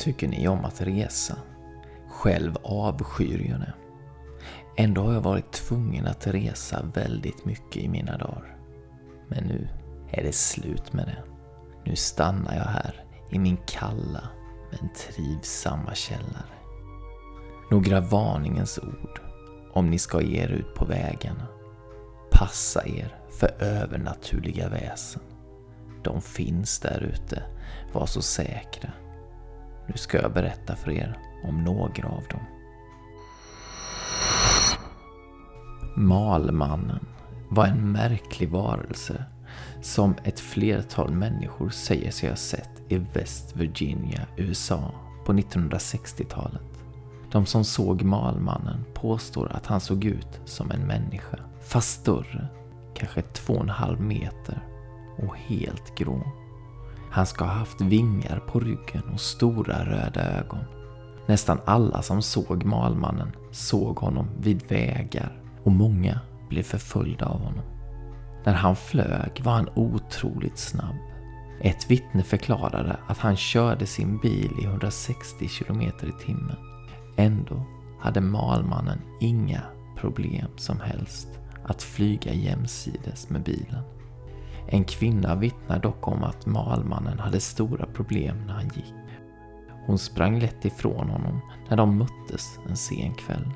Tycker ni om att resa? Själv avskyr jag det. Ändå har jag varit tvungen att resa väldigt mycket i mina dagar. Men nu är det slut med det. Nu stannar jag här i min kalla men trivsamma källare. Några varningens ord om ni ska ge er ut på vägarna. Passa er för övernaturliga väsen. De finns där ute, var så säkra. Nu ska jag berätta för er om några av dem. Malmannen var en märklig varelse som ett flertal människor säger sig ha sett i West Virginia, USA på 1960-talet. De som såg Malmannen påstår att han såg ut som en människa, fast större, kanske två och en halv meter och helt grå. Han ska ha haft vingar på ryggen och stora röda ögon. Nästan alla som såg Malmannen såg honom vid vägar och många blev förföljda av honom. När han flög var han otroligt snabb. Ett vittne förklarade att han körde sin bil i 160 km i timmen. Ändå hade Malmannen inga problem som helst att flyga jämsides med bilen. En kvinna vittnar dock om att Malmannen hade stora problem när han gick. Hon sprang lätt ifrån honom när de möttes en sen kväll.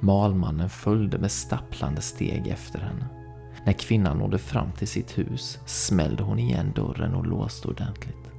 Malmannen följde med stapplande steg efter henne. När kvinnan nådde fram till sitt hus smällde hon igen dörren och låste ordentligt.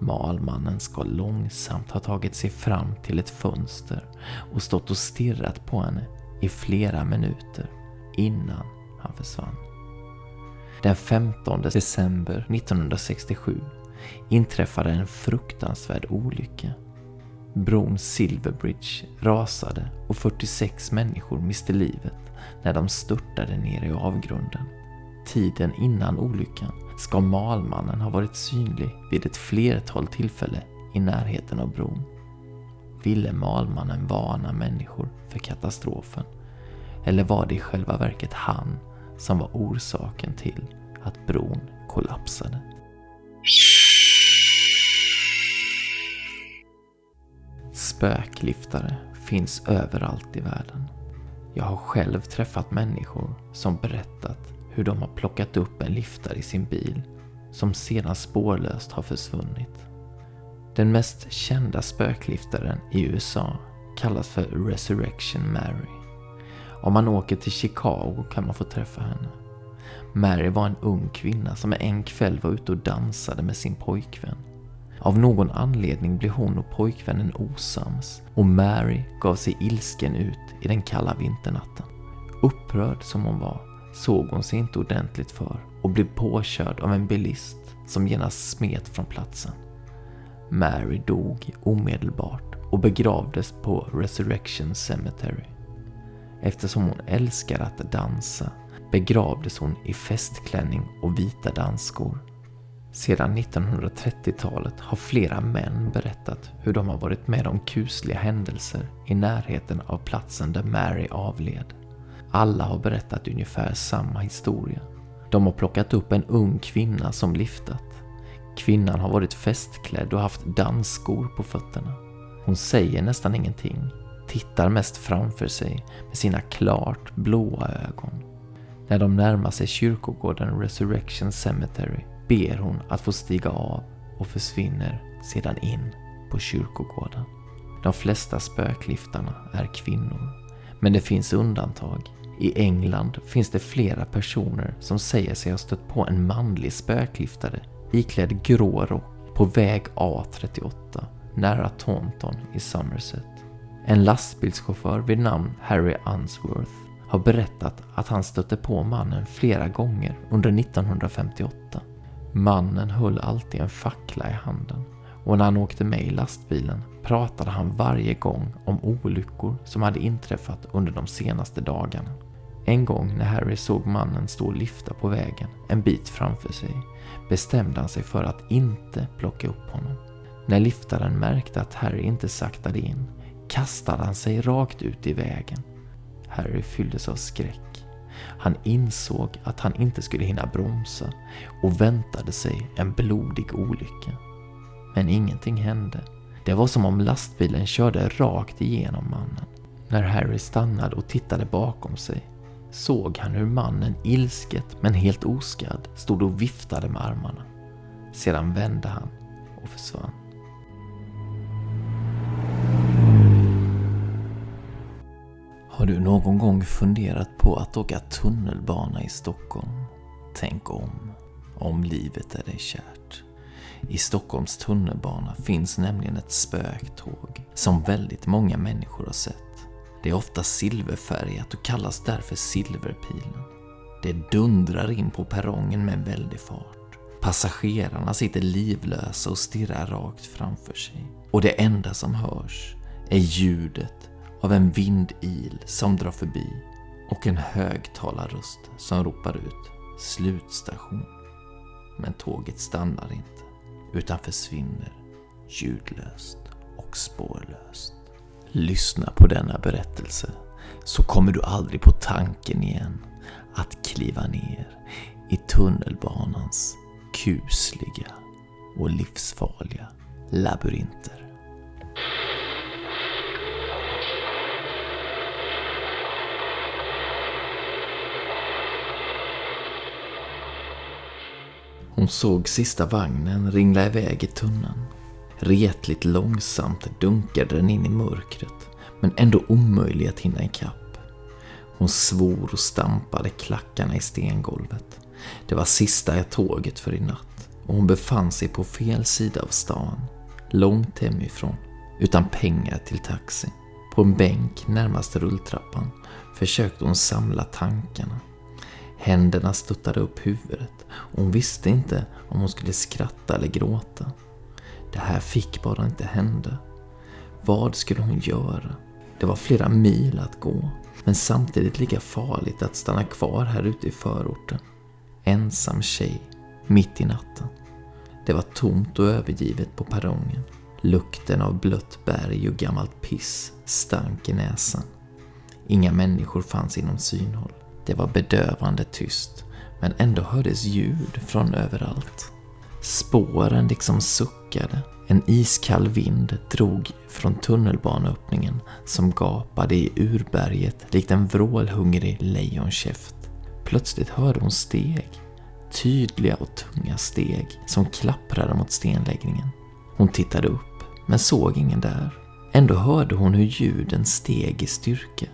Malmannen ska långsamt ha tagit sig fram till ett fönster och stått och stirrat på henne i flera minuter innan han försvann. Den 15 december 1967 inträffade en fruktansvärd olycka. Bron Silverbridge rasade och 46 människor miste livet när de störtade ner i avgrunden. Tiden innan olyckan ska Malmannen ha varit synlig vid ett flertal tillfällen i närheten av bron. Ville Malmannen varna människor för katastrofen? Eller var det i själva verket han som var orsaken till att bron kollapsade? Spökliftare finns överallt i världen. Jag har själv träffat människor som berättat hur de har plockat upp en liftare i sin bil som sedan spårlöst har försvunnit. Den mest kända spökliftaren i USA kallas för Resurrection Mary. Om man åker till Chicago kan man få träffa henne. Mary var en ung kvinna som en kväll var ute och dansade med sin pojkvän. Av någon anledning blev hon och pojkvännen osams och Mary gav sig ilsken ut i den kalla vinternatten. Upprörd som hon var såg hon sig inte ordentligt för och blev påkörd av en bilist som genast smet från platsen. Mary dog omedelbart och begravdes på Resurrection Cemetery. Eftersom hon älskar att dansa begravdes hon i festklänning och vita dansskor. Sedan 1930-talet har flera män berättat hur de har varit med om kusliga händelser i närheten av platsen där Mary avled. Alla har berättat ungefär samma historia. De har plockat upp en ung kvinna som liftat. Kvinnan har varit festklädd och haft dansskor på fötterna. Hon säger nästan ingenting, tittar mest framför sig med sina klart blåa ögon. När de närmar sig kyrkogården Resurrection Cemetery ber hon att få stiga av och försvinner sedan in på kyrkogården. De flesta spökliftarna är kvinnor, men det finns undantag. I England finns det flera personer som säger sig ha stött på en manlig spökliftare iklädd grå rock på väg A38 nära Taunton i Somerset. En lastbilschaufför vid namn Harry Unsworth har berättat att han stötte på mannen flera gånger under 1958. Mannen höll alltid en fackla i handen och när han åkte med i lastbilen pratade han varje gång om olyckor som hade inträffat under de senaste dagarna. En gång när Harry såg mannen stå och lyfta på vägen en bit framför sig bestämde han sig för att inte plocka upp honom. När liftaren märkte att Harry inte saktade in kastade han sig rakt ut i vägen. Harry fylldes av skräck. Han insåg att han inte skulle hinna bromsa och väntade sig en blodig olycka. Men ingenting hände. Det var som om lastbilen körde rakt igenom mannen. När Harry stannade och tittade bakom sig såg han hur mannen ilsket men helt oskadd stod och viftade med armarna. Sedan vände han och försvann. Har du någon gång funderat på att åka tunnelbana i Stockholm? Tänk om. Om livet är dig kärt. I Stockholms tunnelbana finns nämligen ett spöktåg som väldigt många människor har sett. Det är ofta silverfärgat och kallas därför Silverpilen. Det dundrar in på perrongen med väldig fart. Passagerarna sitter livlösa och stirrar rakt framför sig. Och det enda som hörs är ljudet av en vindil som drar förbi och en högtalarröst som ropar ut slutstation. Men tåget stannar inte utan försvinner ljudlöst och spårlöst. Lyssna på denna berättelse så kommer du aldrig på tanken igen att kliva ner i tunnelbanans kusliga och livsfarliga labyrinter. Hon såg sista vagnen ringla iväg i tunneln. Retligt långsamt dunkade den in i mörkret, men ändå omöjlig att hinna ikapp. Hon svor och stampade klackarna i stengolvet. Det var sista tåget för i natt och hon befann sig på fel sida av stan, långt hemifrån, utan pengar till taxi. På en bänk närmast rulltrappan försökte hon samla tankarna. Händerna stuttade upp huvudet och hon visste inte om hon skulle skratta eller gråta. Det här fick bara inte hända. Vad skulle hon göra? Det var flera mil att gå, men samtidigt lika farligt att stanna kvar här ute i förorten. Ensam tjej, mitt i natten. Det var tomt och övergivet på perrongen. Lukten av blött berg och gammalt piss stank i näsan. Inga människor fanns inom synhåll. Det var bedövande tyst, men ändå hördes ljud från överallt. Spåren liksom suckade. En iskall vind drog från tunnelbaneöppningen som gapade i urberget likt en vrålhungrig lejonkäft. Plötsligt hörde hon steg. Tydliga och tunga steg som klapprade mot stenläggningen. Hon tittade upp, men såg ingen där. Ändå hörde hon hur ljuden steg i styrka.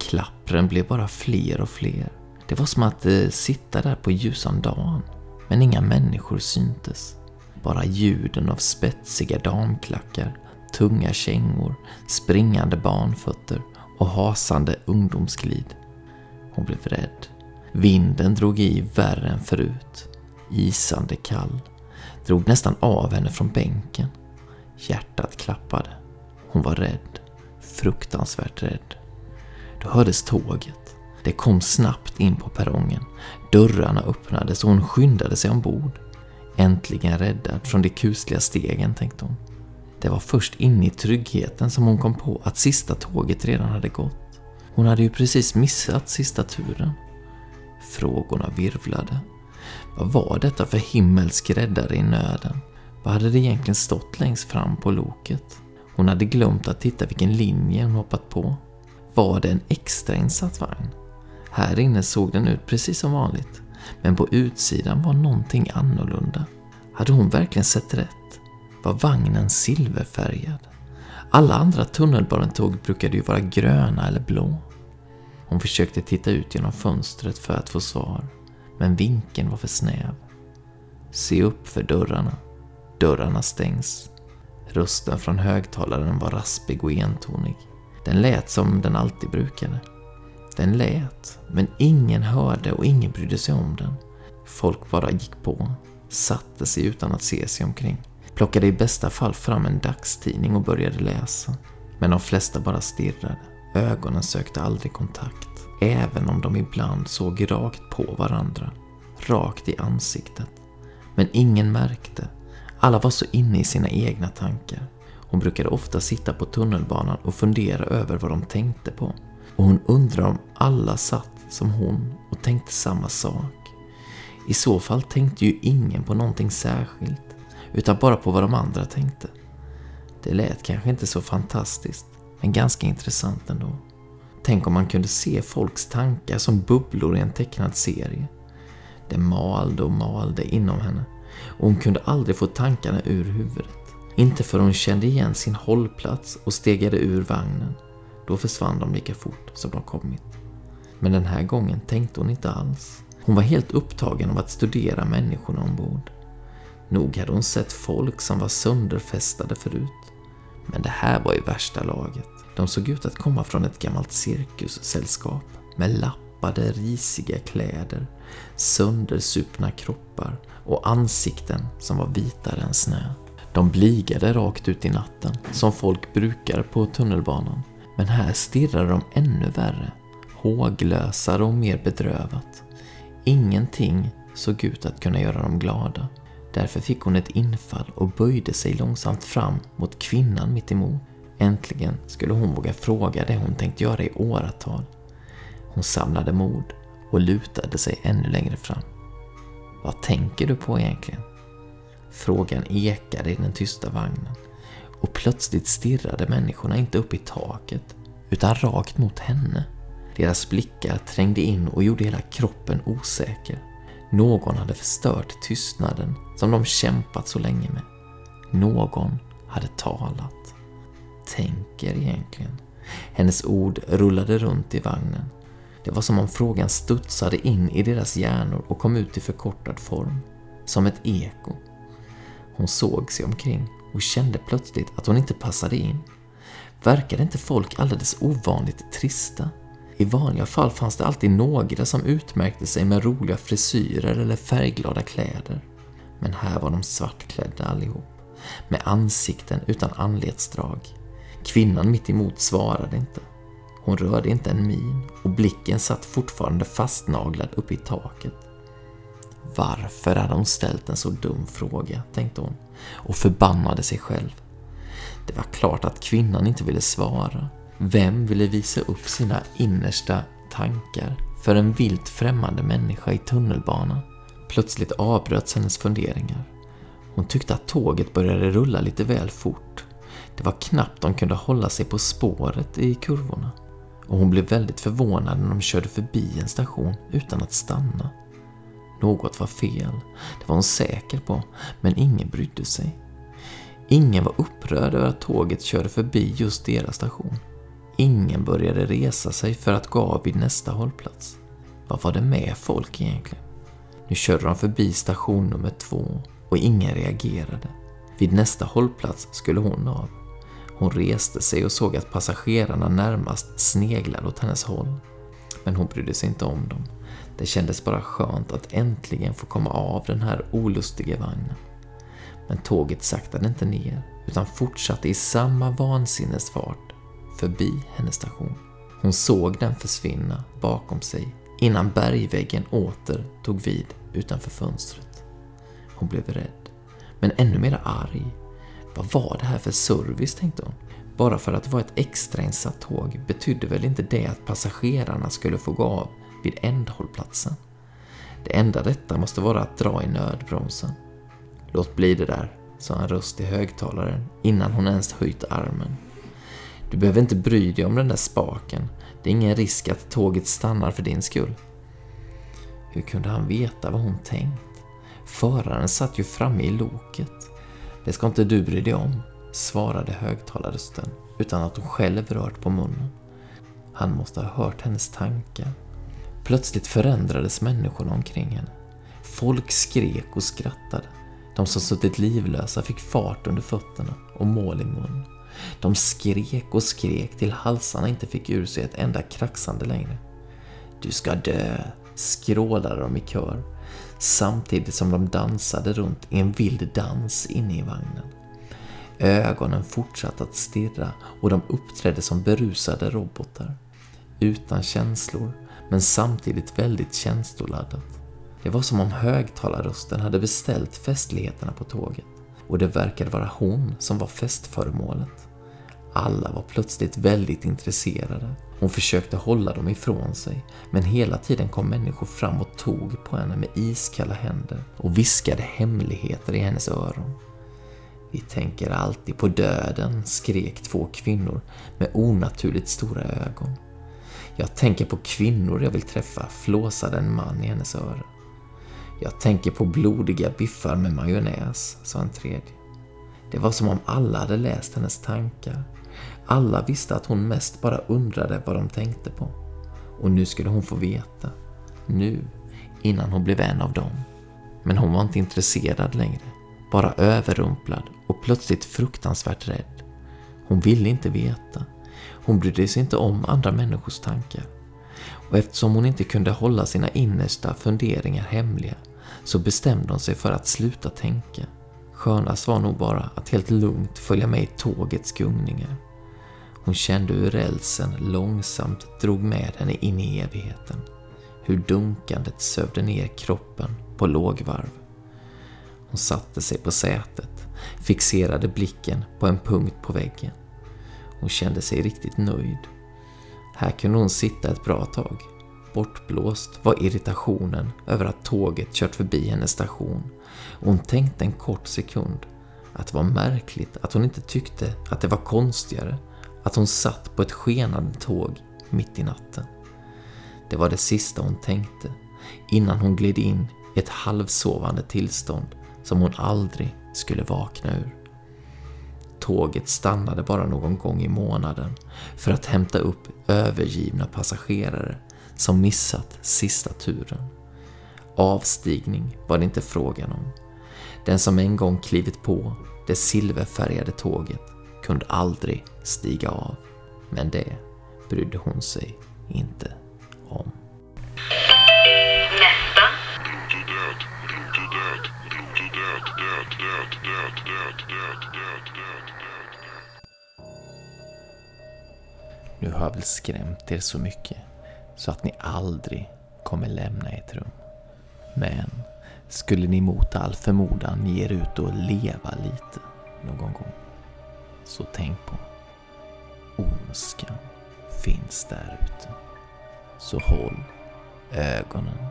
Klappren blev bara fler och fler. Det var som att eh, sitta där på ljusan dagen, men inga människor syntes. Bara ljuden av spetsiga damklackar, tunga kängor, springande barnfötter och hasande ungdomsglid. Hon blev rädd. Vinden drog i värre än förut. Isande kall. Drog nästan av henne från bänken. Hjärtat klappade. Hon var rädd. Fruktansvärt rädd. Då hördes tåget. Det kom snabbt in på perrongen. Dörrarna öppnades och hon skyndade sig ombord. Äntligen räddad från de kusliga stegen, tänkte hon. Det var först inne i tryggheten som hon kom på att sista tåget redan hade gått. Hon hade ju precis missat sista turen. Frågorna virvlade. Vad var detta för himmelsk räddare i nöden? Vad hade det egentligen stått längst fram på loket? Hon hade glömt att titta vilken linje hon hoppat på. Var det en extrainsatt vagn? Här inne såg den ut precis som vanligt, men på utsidan var någonting annorlunda. Hade hon verkligen sett rätt? Var vagnen silverfärgad? Alla andra tunnelbanetåg brukade ju vara gröna eller blå. Hon försökte titta ut genom fönstret för att få svar, men vinkeln var för snäv. Se upp för dörrarna. Dörrarna stängs. Rösten från högtalaren var raspig och entonig. Den lät som den alltid brukade. Den lät, men ingen hörde och ingen brydde sig om den. Folk bara gick på, satte sig utan att se sig omkring. Plockade i bästa fall fram en dagstidning och började läsa. Men de flesta bara stirrade. Ögonen sökte aldrig kontakt. Även om de ibland såg rakt på varandra. Rakt i ansiktet. Men ingen märkte. Alla var så inne i sina egna tankar. Hon brukade ofta sitta på tunnelbanan och fundera över vad de tänkte på. Och hon undrade om alla satt som hon och tänkte samma sak. I så fall tänkte ju ingen på någonting särskilt, utan bara på vad de andra tänkte. Det lät kanske inte så fantastiskt, men ganska intressant ändå. Tänk om man kunde se folks tankar som bubblor i en tecknad serie. Det malde och malde inom henne och hon kunde aldrig få tankarna ur huvudet. Inte för hon kände igen sin hållplats och stegade ur vagnen. Då försvann de lika fort som de kommit. Men den här gången tänkte hon inte alls. Hon var helt upptagen av att studera människorna ombord. Nog hade hon sett folk som var sönderfästade förut. Men det här var i värsta laget. De såg ut att komma från ett gammalt cirkussällskap med lappade, risiga kläder, söndersupna kroppar och ansikten som var vitare än snö. De bligade rakt ut i natten, som folk brukar på tunnelbanan. Men här stirrade de ännu värre, håglösare och mer bedrövat. Ingenting såg ut att kunna göra dem glada. Därför fick hon ett infall och böjde sig långsamt fram mot kvinnan mitt emot. Äntligen skulle hon våga fråga det hon tänkt göra i åratal. Hon samlade mod och lutade sig ännu längre fram. Vad tänker du på egentligen? Frågan ekade i den tysta vagnen och plötsligt stirrade människorna inte upp i taket utan rakt mot henne. Deras blickar trängde in och gjorde hela kroppen osäker. Någon hade förstört tystnaden som de kämpat så länge med. Någon hade talat. Tänker egentligen. Hennes ord rullade runt i vagnen. Det var som om frågan studsade in i deras hjärnor och kom ut i förkortad form. Som ett eko. Hon såg sig omkring och kände plötsligt att hon inte passade in. Verkade inte folk alldeles ovanligt trista? I vanliga fall fanns det alltid några som utmärkte sig med roliga frisyrer eller färgglada kläder. Men här var de svartklädda allihop, med ansikten utan anletsdrag. Kvinnan mitt emot svarade inte. Hon rörde inte en min och blicken satt fortfarande fastnaglad uppe i taket. Varför hade hon ställt en så dum fråga, tänkte hon och förbannade sig själv. Det var klart att kvinnan inte ville svara. Vem ville visa upp sina innersta tankar för en vilt främmande människa i tunnelbanan? Plötsligt avbröts hennes funderingar. Hon tyckte att tåget började rulla lite väl fort. Det var knappt de kunde hålla sig på spåret i kurvorna. Och hon blev väldigt förvånad när de körde förbi en station utan att stanna. Något var fel, det var hon säker på, men ingen brydde sig. Ingen var upprörd över att tåget körde förbi just deras station. Ingen började resa sig för att gå av vid nästa hållplats. Vad var det med folk egentligen? Nu körde de förbi station nummer två och ingen reagerade. Vid nästa hållplats skulle hon av. Hon reste sig och såg att passagerarna närmast sneglade åt hennes håll. Men hon brydde sig inte om dem. Det kändes bara skönt att äntligen få komma av den här olustiga vagnen. Men tåget saktade inte ner, utan fortsatte i samma vansinnesfart förbi hennes station. Hon såg den försvinna bakom sig innan bergväggen åter tog vid utanför fönstret. Hon blev rädd, men ännu mer arg. Vad var det här för service, tänkte hon. Bara för att det var ett extrainsatt tåg betydde väl inte det att passagerarna skulle få gå av vid ändhållplatsen. Det enda rätta måste vara att dra i nödbromsen. Låt bli det där, sa en röst i högtalaren innan hon ens höjt armen. Du behöver inte bry dig om den där spaken. Det är ingen risk att tåget stannar för din skull. Hur kunde han veta vad hon tänkt? Föraren satt ju framme i loket. Det ska inte du bry dig om, svarade högtalarrösten utan att hon själv rört på munnen. Han måste ha hört hennes tankar. Plötsligt förändrades människorna omkring henne. Folk skrek och skrattade. De som suttit livlösa fick fart under fötterna och mål i mun. De skrek och skrek till halsarna inte fick ur sig ett enda kraxande längre. Du ska dö, skrålade de i kör, samtidigt som de dansade runt i en vild dans inne i vagnen. Ögonen fortsatte att stirra och de uppträdde som berusade robotar. Utan känslor, men samtidigt väldigt känsloladdat. Det var som om högtalarrösten hade beställt festligheterna på tåget och det verkade vara hon som var festföremålet. Alla var plötsligt väldigt intresserade. Hon försökte hålla dem ifrån sig, men hela tiden kom människor fram och tog på henne med iskalla händer och viskade hemligheter i hennes öron. Vi tänker alltid på döden, skrek två kvinnor med onaturligt stora ögon. Jag tänker på kvinnor jag vill träffa, flåsade en man i hennes öra. Jag tänker på blodiga biffar med majonnäs, sa en tredje. Det var som om alla hade läst hennes tankar. Alla visste att hon mest bara undrade vad de tänkte på. Och nu skulle hon få veta. Nu, innan hon blev en av dem. Men hon var inte intresserad längre. Bara överrumplad och plötsligt fruktansvärt rädd. Hon ville inte veta. Hon brydde sig inte om andra människors tankar. Och eftersom hon inte kunde hålla sina innersta funderingar hemliga så bestämde hon sig för att sluta tänka. Skönast var nog bara att helt lugnt följa med i tågets gungningar. Hon kände hur rälsen långsamt drog med henne in i evigheten. Hur dunkandet sövde ner kroppen på lågvarv. Hon satte sig på sätet, fixerade blicken på en punkt på väggen. Hon kände sig riktigt nöjd. Här kunde hon sitta ett bra tag. Bortblåst var irritationen över att tåget kört förbi hennes station och hon tänkte en kort sekund att det var märkligt att hon inte tyckte att det var konstigare att hon satt på ett skenande tåg mitt i natten. Det var det sista hon tänkte innan hon gled in i ett halvsovande tillstånd som hon aldrig skulle vakna ur. Tåget stannade bara någon gång i månaden för att hämta upp övergivna passagerare som missat sista turen. Avstigning var det inte frågan om. Den som en gång klivit på det silverfärgade tåget kunde aldrig stiga av. Men det brydde hon sig inte om. Nu har jag väl skrämt er så mycket så att ni aldrig kommer lämna ert rum. Men skulle ni mot all förmodan ge er ut och leva lite någon gång, så tänk på ondskan finns där ute. Så håll ögonen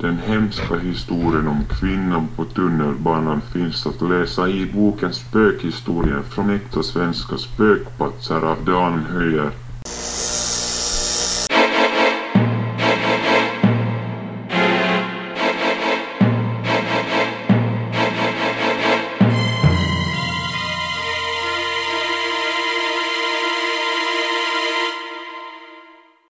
Den hemska historien om kvinnan på tunnelbanan finns att läsa i boken Spökhistorier från äkta svenska spökplatser av Dan Höjer.